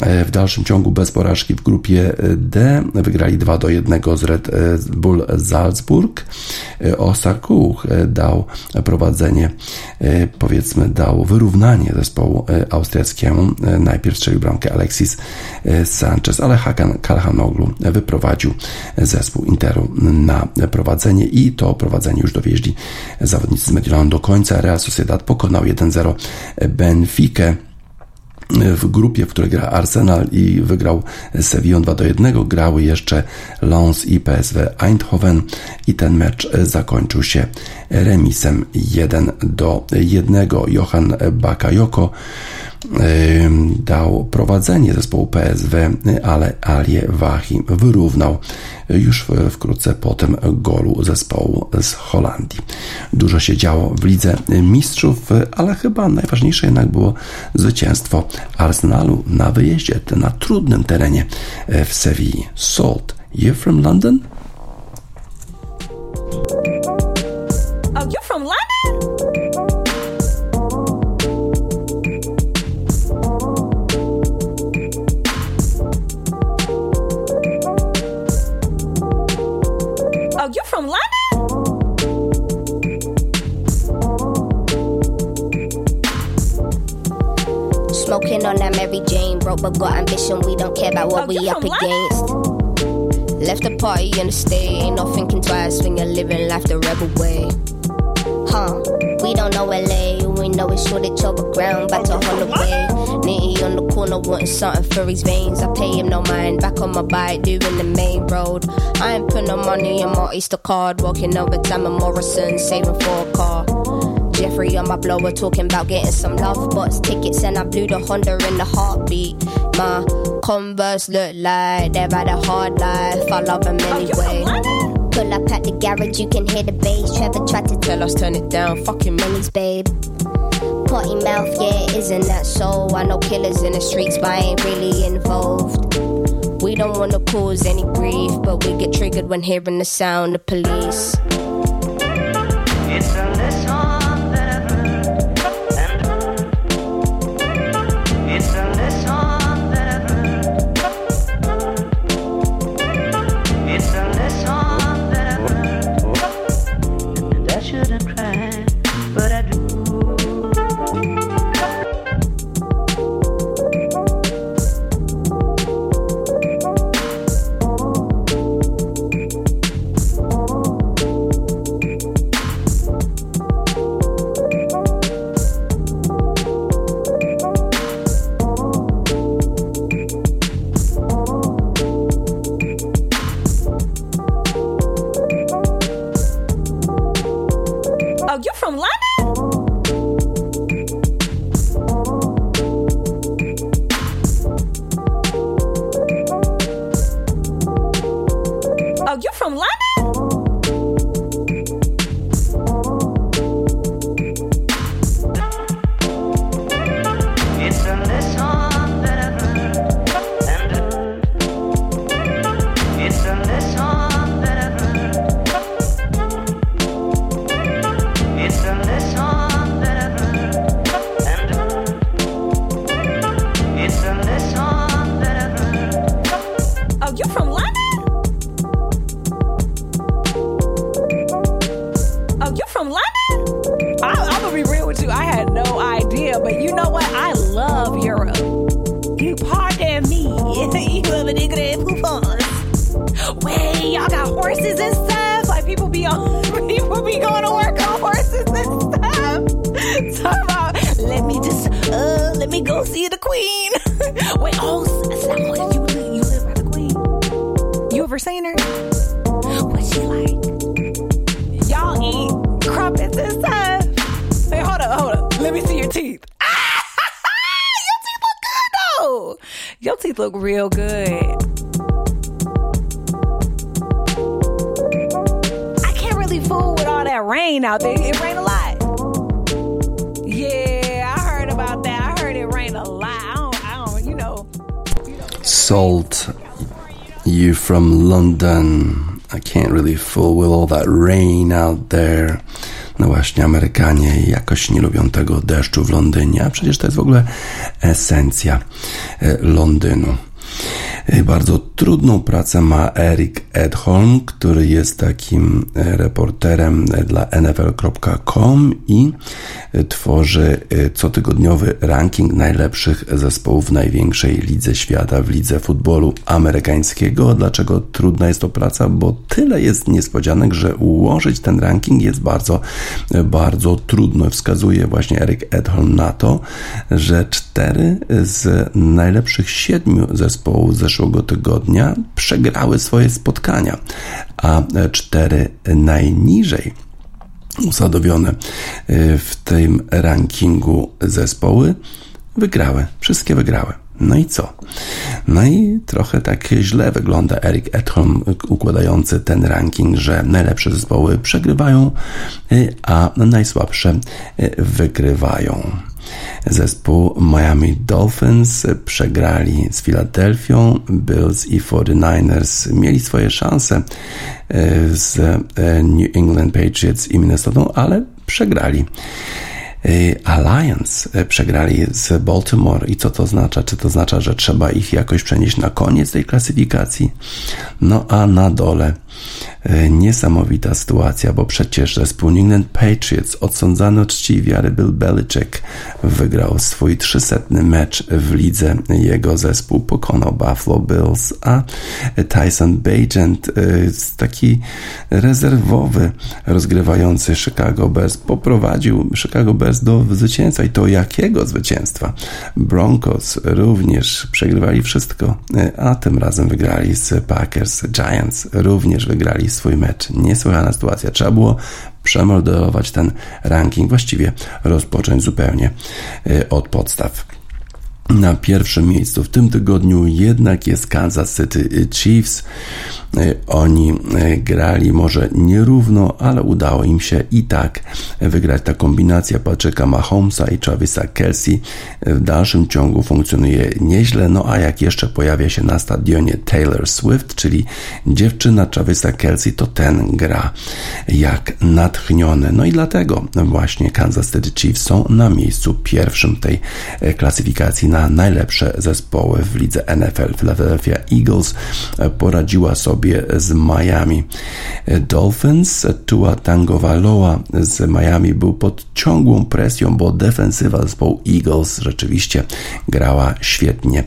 w dalszym ciągu bez porażki w grupie D. Wygrali 2 do 1 z Red Bull Salzburg. Osakuch dał prowadzenie, powiedzmy, dał wyrównanie zespołu austriackiemu. Najpierw strzelił bramkę Alexis Sanchez, ale Hakan Kalhanoglu wyprowadził zespół Interu na prowadzenie i to prowadzenie już dowieźli zawodnicy z Mediolanu do końca. Real Sociedad pokonał 1-0 Benfica w grupie, w której gra Arsenal i wygrał Sevillon 2 do 1, grały jeszcze Lens i PSW Eindhoven i ten mecz zakończył się remisem 1 do 1. Johan Bakayoko dał prowadzenie zespołu PSW, ale Alie Wahi wyrównał już wkrótce po tym golu zespołu z Holandii. Dużo się działo w Lidze Mistrzów, ale chyba najważniejsze jednak było zwycięstwo Arsenalu na wyjeździe na trudnym terenie w Sewilli. Salt, you from London? Smoking on that Mary Jane, broke but got ambition. We don't care about what Oh, we up against. Left the party in the state, ain't no thinking twice when you're living life the rebel way. Huh? We don't know LA, we know it's Shoreditch overground, back to Holloway. Nitty on the corner wanting something for his veins. I pay him no mind, back on my bike, doing the main road. I ain't put no money in my Easter card, walking over time at Morrison, saving for a car. Jeffrey on my blower talking about getting some love bots tickets and I blew the Honda in the heartbeat. My Converse look like they've had a hard life. I love them Oh, anyway. Pull up at the garage, you can hear the bass. Trevor tried to tell us turn it down. Fucking minis, babe. Potty mouth, yeah, isn't that so? I know killers in the streets, but I ain't really involved. We We don't wanna cause any grief, but we get triggered when hearing the sound of police. From London. I can't really fool with all that rain out there. No właśnie, Amerykanie jakoś nie lubią tego deszczu w Londynie, a przecież to jest w ogóle esencja e, Londynu. E, Bardzo trudną pracę ma Eric Edholm, który jest takim e, reporterem dla NFL.com i tworzy e, cotygodniowy ranking najlepszych zespołów w największej lidze świata, w lidze futbolu amerykańskiego. Dlaczego trudna jest to praca? Bo tyle jest niespodzianek, że ułożyć ten ranking jest bardzo, bardzo trudno. Wskazuje właśnie Eric Edholm na to, że cztery z najlepszych siedmiu zespołów zeszłego tygodnia przegrały swoje spotkania, a cztery najniżej usadowione y, w tym rankingu zespoły wygrały. Wszystkie wygrały. No i co? No i trochę tak źle wygląda Eric Edholm układający ten ranking, że najlepsze zespoły przegrywają, y, a najsłabsze y, wygrywają. Zespół Miami Dolphins przegrali z Filadelfią, Bills i 49ers mieli swoje szanse e, z e, New England Patriots i Minnesota, ale przegrali. E, Alliance przegrali z Baltimore i co to oznacza? Czy to oznacza, że trzeba ich jakoś przenieść na koniec tej klasyfikacji? No a na dole niesamowita sytuacja, bo przecież zespół New England Patriots odsądzany od czci i wiary Bill Belichick wygrał swój 300 mecz w lidze. Jego zespół pokonał Buffalo Bills, a Tyson Bagent, e, taki rezerwowy rozgrywający Chicago Bears poprowadził Chicago Bears do zwycięstwa i to jakiego zwycięstwa? Broncos również przegrywali wszystko, e, a tym razem wygrali z Packers. Giants również wygrali swój mecz. Niesłychana sytuacja. Trzeba było przemodelować ten ranking, właściwie rozpocząć zupełnie e, od podstaw. Na pierwszym miejscu w tym tygodniu jednak jest Kansas City Chiefs. E, oni e, grali może nierówno, ale udało im się i tak wygrać. Ta kombinacja Patricka Mahomesa i Travisa Kelsey w dalszym ciągu funkcjonuje nieźle. No a jak jeszcze pojawia się na stadionie Taylor Swift, czyli dziewczyna Travisa Kelsey, to ten gra jak natchniony. No i dlatego właśnie Kansas City Chiefs są na miejscu pierwszym tej e, klasyfikacji na najlepsze zespoły w lidze NFL. Philadelphia Eagles poradziła sobie z Miami. Dolphins, Tua Tagovailoa z Miami był pod ciągłą presją, bo defensywa zespołu Eagles rzeczywiście grała świetnie.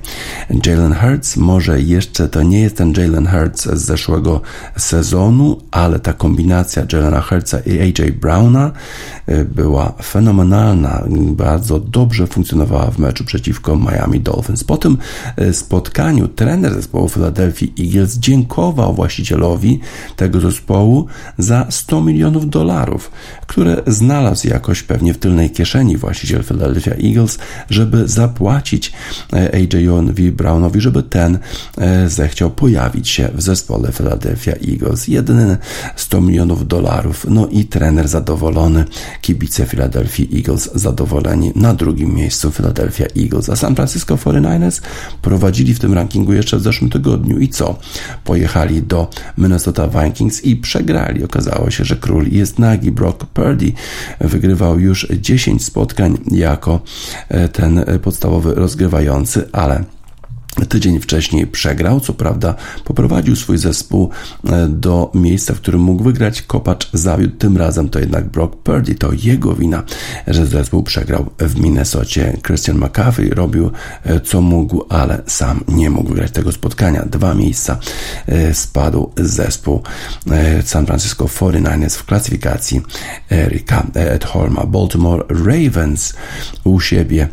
Jalen Hurts może jeszcze to nie jest ten Jalen Hurts z zeszłego sezonu, ale ta kombinacja Jalena Hurtsa i AJ Browna e, była fenomenalna. Bardzo dobrze funkcjonowała w meczu przeciwko Miami Dolphins. Po tym e, spotkaniu trener zespołu Philadelphia Eagles dziękował właścicielowi tego zespołu za 100 milionów dolarów, które znalazł jakoś pewnie w tylnej kieszeni właściciel Philadelphia Eagles, żeby zapłacić e, AJ-owi Brownowi, żeby ten e, zechciał pojawić się w zespole Philadelphia Eagles. Jedyne 100 milionów dolarów. No i trener zadowolony, kibice Philadelphia Eagles zadowoleni. Na drugim miejscu Philadelphia Eagles, a San Francisco 49ers prowadzili w tym rankingu jeszcze w zeszłym tygodniu. I co? Pojechali do Minnesota Vikings i przegrali. Okazało się, że król jest nagi. Brock Purdy wygrywał już 10 spotkań jako e, ten podstawowy rozgrywający, ale Tydzień wcześniej przegrał, co prawda poprowadził swój zespół e, do miejsca, w którym mógł wygrać. Kopacz zawiódł, tym razem to jednak Brock Purdy. To jego wina, że zespół przegrał w Minnesocie. Christian McCaffrey robił e, co mógł, ale sam nie mógł wygrać tego spotkania. Dwa miejsca e, spadł zespół San Francisco 49ers w klasyfikacji Erika Edholma. Baltimore Ravens u siebie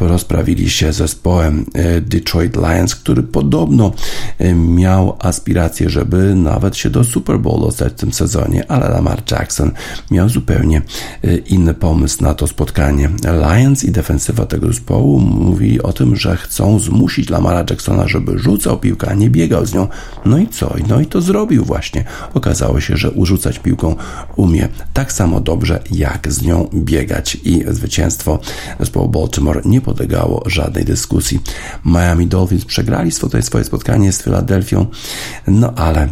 rozprawili się zespołem Detroit Lions, który podobno e, miał aspiracje, żeby nawet się do Super Bowl dostać w tym sezonie, ale Lamar Jackson miał zupełnie e, inny pomysł na to spotkanie. Lions i defensywa tego zespołu mówi o tym, że chcą zmusić Lamara Jacksona, żeby rzucał piłkę, a nie biegał z nią. No i co? No i to zrobił właśnie. Okazało się, że urzucać piłką umie tak samo dobrze, jak z nią biegać i zwycięstwo zespołu Baltimore nie podlegało żadnej dyskusji. Miami Dolphins przegrali swoje, spotkanie z Filadelfią, no ale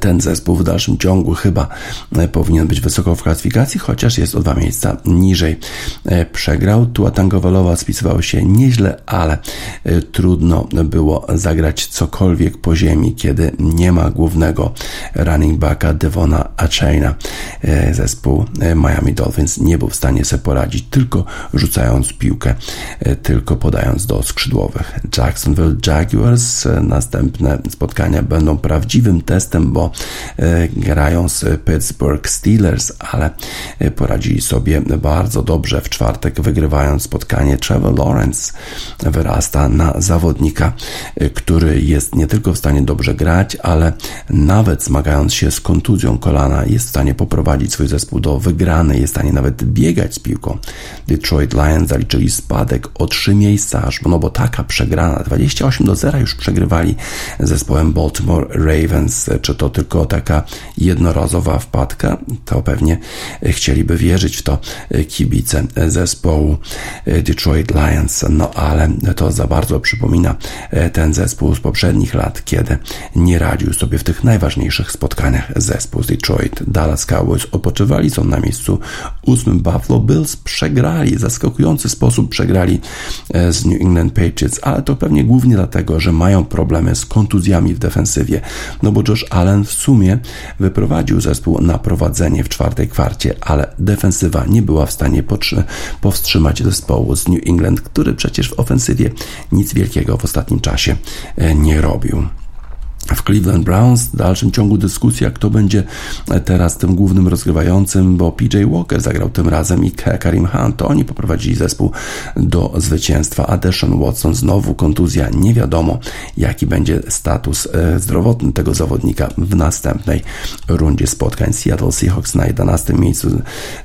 ten zespół w dalszym ciągu chyba e, powinien być wysoko w klasyfikacji, chociaż jest o dwa miejsca niżej. E, przegrał. Tua Tagovailoa spisywał się nieźle, ale e, trudno było zagrać cokolwiek po ziemi, kiedy nie ma głównego running backa Devona Achaina. Zespół Miami Dolphins nie był w stanie sobie poradzić, tylko rzucając piłkę, tylko podając do skrzydłowych. Jacksonville Jaguars następne spotkania będą prawdziwym testem bo e, grają z Pittsburgh Steelers, ale e, poradzili sobie bardzo dobrze w czwartek, wygrywając spotkanie. Trevor Lawrence wyrasta na zawodnika, e, który jest nie tylko w stanie dobrze grać, ale nawet zmagając się z kontuzją kolana, jest w stanie poprowadzić swój zespół do wygranej, jest w stanie nawet biegać z piłką. Detroit Lions zaliczyli spadek o trzy miejsca, aż no bo taka przegrana, 28 do 0 już przegrywali zespołem Baltimore Ravens, czy czy to tylko taka jednorazowa wpadka, to pewnie chcieliby wierzyć w to kibice zespołu Detroit Lions. No ale to za bardzo przypomina ten zespół z poprzednich lat, kiedy nie radził sobie w tych najważniejszych spotkaniach zespół z Detroit. Dallas Cowboys odpoczywali, są na miejscu ósmym. Buffalo Bills przegrali, zaskakujący sposób przegrali z New England Patriots, ale to pewnie głównie dlatego, że mają problemy z kontuzjami w defensywie, no bo Josh Allen Allen w sumie wyprowadził zespół na prowadzenie w czwartej kwarcie, ale defensywa nie była w stanie powstrzymać zespołu z New England, który przecież w ofensywie nic wielkiego w ostatnim czasie e, nie robił. W Cleveland Browns. W dalszym ciągu dyskusja, kto będzie teraz tym głównym rozgrywającym, bo PJ Walker zagrał tym razem i Karim Hunt. To oni poprowadzili zespół do zwycięstwa, a Deshaun Watson znowu kontuzja. Nie wiadomo, jaki będzie status e, zdrowotny tego zawodnika w następnej rundzie spotkań. Seattle Seahawks na 11 miejscu,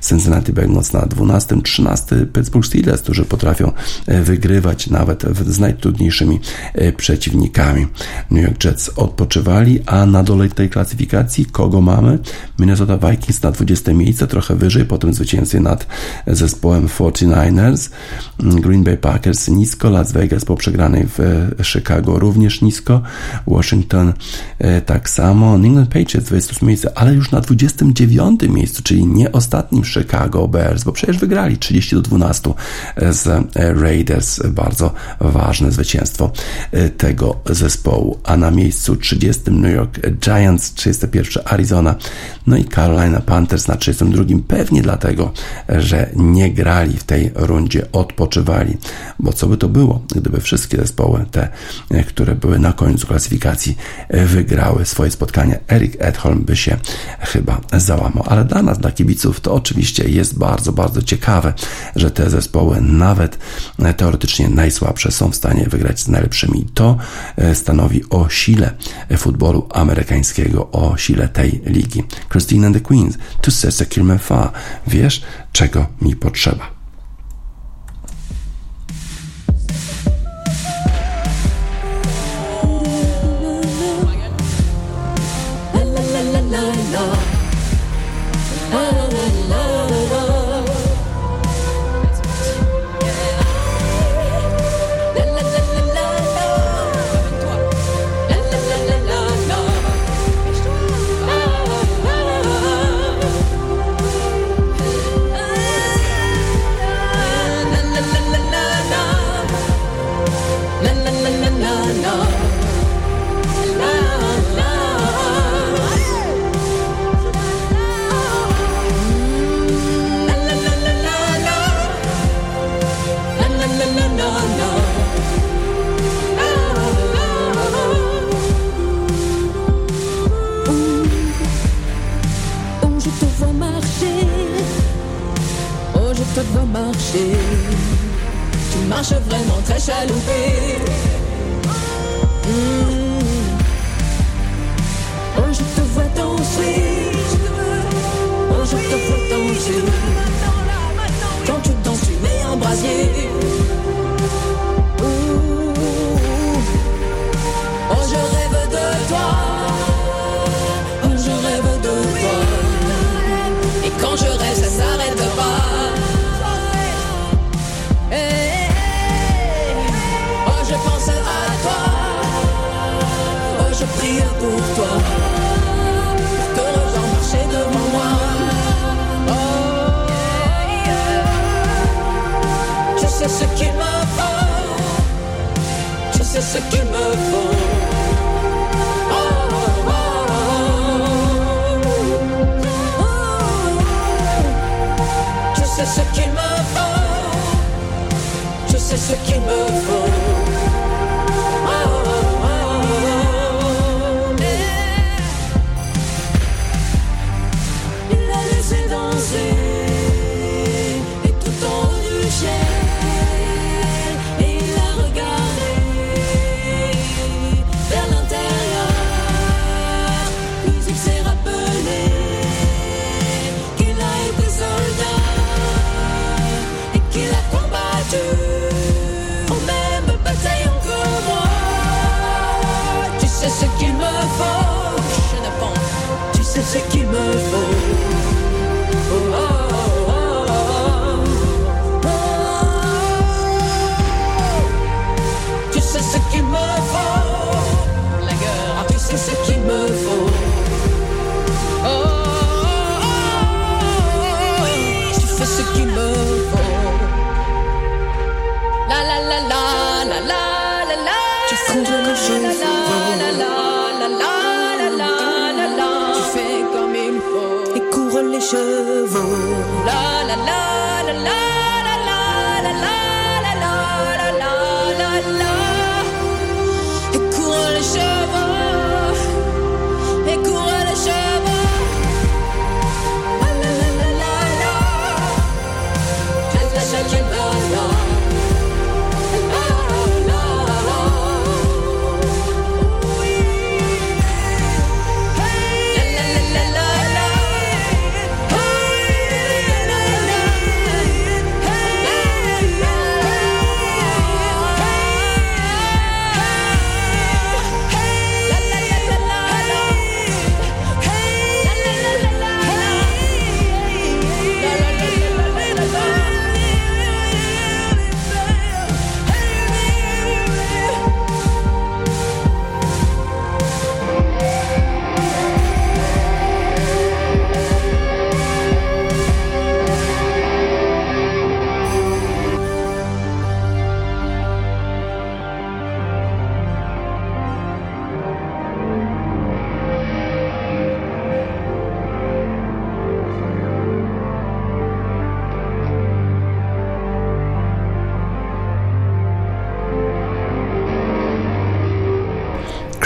Cincinnati Bengals na 12, 13 Pittsburgh Steelers, którzy potrafią e, wygrywać nawet z najtrudniejszymi e, przeciwnikami. New York Jets odpoczywali, a na dole tej klasyfikacji kogo mamy? Minnesota Vikings na 20 miejsce, trochę wyżej, po tym zwycięstwie nad zespołem 49ers, Green Bay Packers nisko, Las Vegas po przegranej w e, Chicago również nisko, Washington e, tak samo, New England Patriots 28 miejsce, ale już na 29 miejscu, czyli nie ostatnim Chicago Bears, bo przecież wygrali 30 do 12 z Raiders, bardzo ważne zwycięstwo e, tego zespołu, a na miejscu 30 New York Giants, 31 Arizona, no i Carolina Panthers na 32, pewnie dlatego, że nie grali w tej rundzie, odpoczywali, bo co by to było, gdyby wszystkie zespoły, te, które były na końcu klasyfikacji, wygrały swoje spotkania. Eric Edholm by się chyba załamał, ale dla nas, dla kibiców, to oczywiście jest bardzo, bardzo ciekawe, że te zespoły, nawet teoretycznie najsłabsze, są w stanie wygrać z najlepszymi. To stanowi o sile futbolu amerykańskiego, o sile tej ligi. Christine and the Queens, tu c'est ce qu'il me fa. Wiesz, czego mi potrzeba.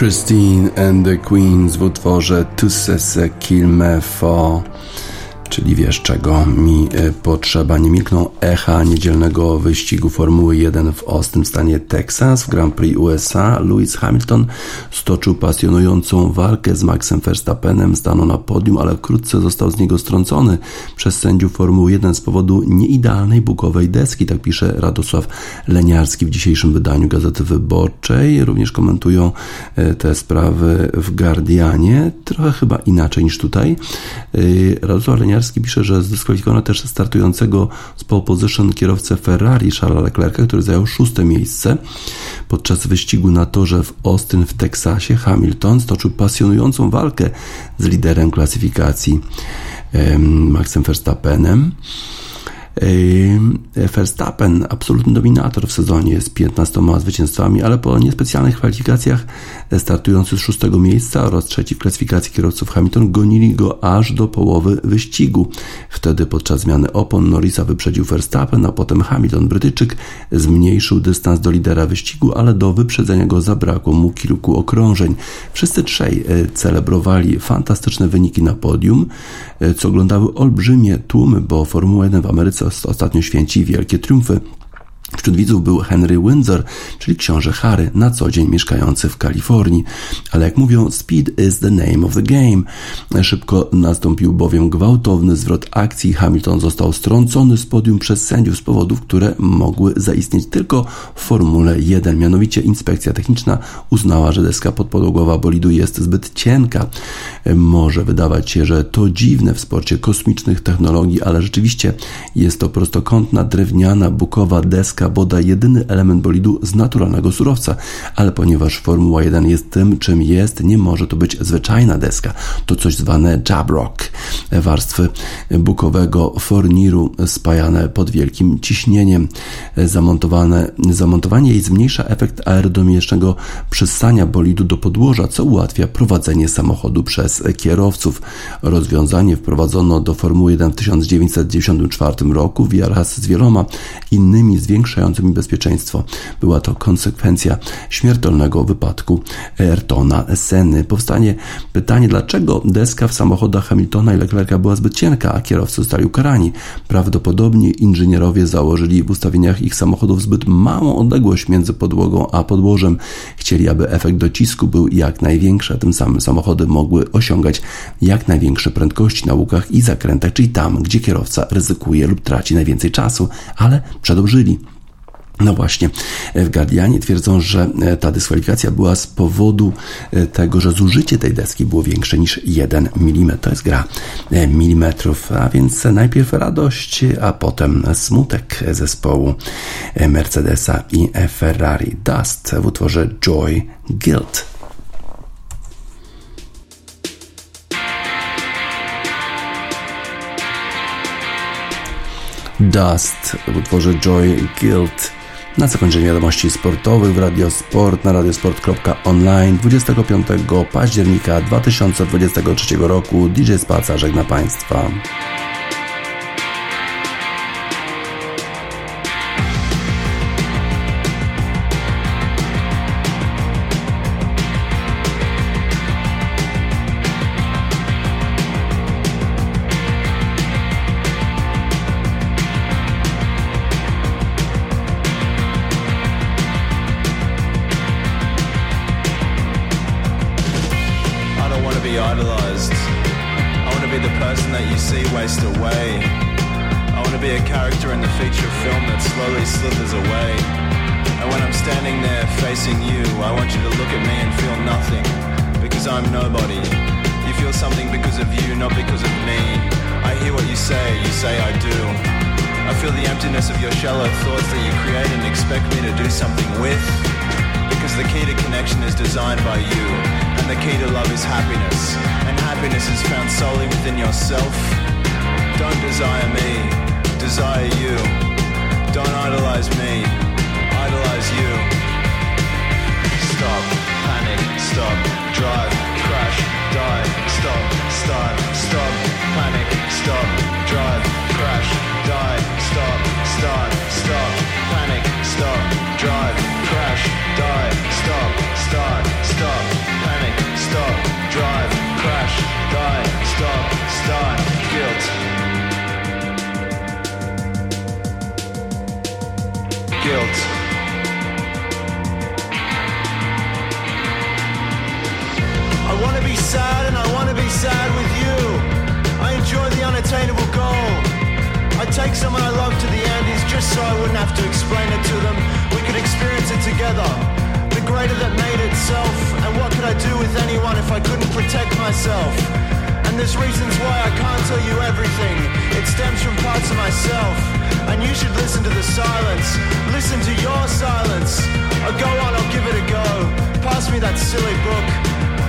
Christine and the Queens w utworze Tu se me for czyli wiesz czego mi e, potrzeba. Nie milkną echa niedzielnego wyścigu Formuły 1 w w stanie Texas w Grand Prix USA. Lewis Hamilton stoczył pasjonującą walkę z Maxem Verstappenem, stanął na podium, ale wkrótce został z niego strącony przez sędziów Formuły 1 z powodu nieidealnej bukowej deski, tak pisze Radosław Leniarski w dzisiejszym wydaniu Gazety Wyborczej. Również komentują e, te sprawy w Guardianie, trochę chyba inaczej niż tutaj. E, Radosław Leniarski Pisze, że zdyskwalifikowano też startującego z pole position kierowcę Ferrari Charlesa Leclerca, który zajął szóste miejsce. Podczas wyścigu na torze w Austin w Teksasie Hamilton stoczył pasjonującą walkę z liderem klasyfikacji Maxem Verstappenem. Verstappen, absolutny dominator w sezonie z 15 zwycięstwami, ale po niespecjalnych kwalifikacjach startujący z szóstego miejsca oraz trzeci w klasyfikacji kierowców Hamilton gonili go aż do połowy wyścigu. Wtedy podczas zmiany opon Norrisa wyprzedził Verstappen, a potem Hamilton. Brytyjczyk zmniejszył dystans do lidera wyścigu, ale do wyprzedzenia go zabrakło mu kilku okrążeń. Wszyscy trzej e, celebrowali fantastyczne wyniki na podium, e, co oglądały olbrzymie tłumy, bo Formuła 1 w Ameryce ostatnio święci wielkie triumfy. Wśród widzów był Henry Windsor, czyli książę Harry, na co dzień mieszkający w Kalifornii. Ale jak mówią, speed is the name of the game. Szybko nastąpił bowiem gwałtowny zwrot akcji. Hamilton został strącony z podium przez sędziów z powodów, które mogły zaistnieć tylko w Formule 1. Mianowicie inspekcja techniczna uznała, że deska podpodłogowa bolidu jest zbyt cienka. Może wydawać się, że to dziwne w sporcie kosmicznych technologii, ale rzeczywiście jest to prostokątna, drewniana, bukowa deska, deska bodaj jedyny element bolidu z naturalnego surowca, ale ponieważ Formuła 1 jest tym, czym jest, nie może to być zwyczajna deska. To coś zwane jabrock, warstwy bukowego forniru spajane pod wielkim ciśnieniem. Zamontowane, zamontowanie jej zmniejsza efekt aerodynamicznego przystania bolidu do podłoża, co ułatwia prowadzenie samochodu przez kierowców. Rozwiązanie wprowadzono do Formuły 1 w 1994 roku wraz z wieloma innymi zwiększonymi zwiększającymi bezpieczeństwo. Była to konsekwencja śmiertelnego wypadku Ayrtona Senny. Powstanie pytanie, dlaczego deska w samochodach Hamiltona i Leclerca była zbyt cienka, a kierowcy zostali ukarani. Prawdopodobnie inżynierowie założyli w ustawieniach ich samochodów zbyt małą odległość między podłogą a podłożem. Chcieli, aby efekt docisku był jak największy, a tym samym samochody mogły osiągać jak największe prędkości na łukach i zakrętach, czyli tam, gdzie kierowca ryzykuje lub traci najwięcej czasu, ale przedobrzyli. No właśnie, w Guardianie twierdzą, że e, ta dyskwalifikacja była z powodu e, tego, że zużycie tej deski było większe niż 1 mm. To jest gra e, milimetrów, a więc najpierw radość, a potem smutek zespołu Mercedesa i Ferrari. Dust w utworze Joy Guilt. Dust w utworze Joy Guilt. Na zakończenie wiadomości sportowych w Radiosport na radiosport.online 25 października 2023 roku DJ Spaca żegna Państwa. Itself. And what could I do with anyone if I couldn't protect myself? And there's reasons why I can't tell you everything. It stems from parts of myself. And you should listen to the silence. Listen to your silence. I'll go on, I'll give it a go. Pass me that silly book.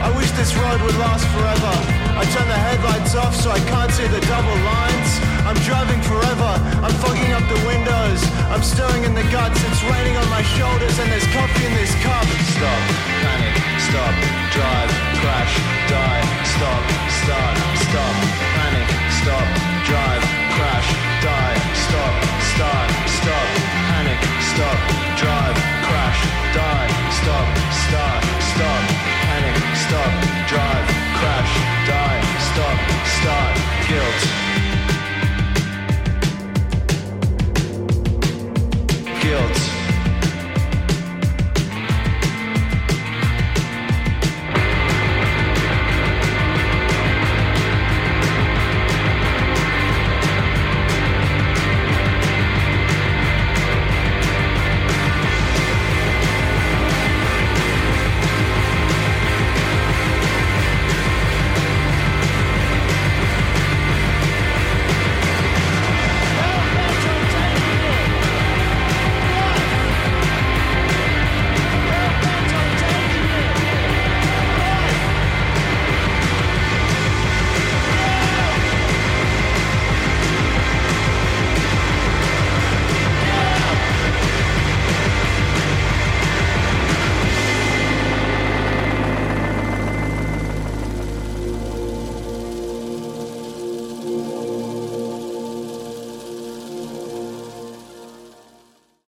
I wish this road would last forever. I turn the headlights off so I can't see the double lines. I'm driving forever. I'm fogging up the windows. I'm stirring in the guts. It's raining on my shoulders and there's coffee in this cup. Stop, panic, stop, drive, crash, die, stop, start, stop, panic, stop, drive, crash, die, stop, start, stop, panic, stop.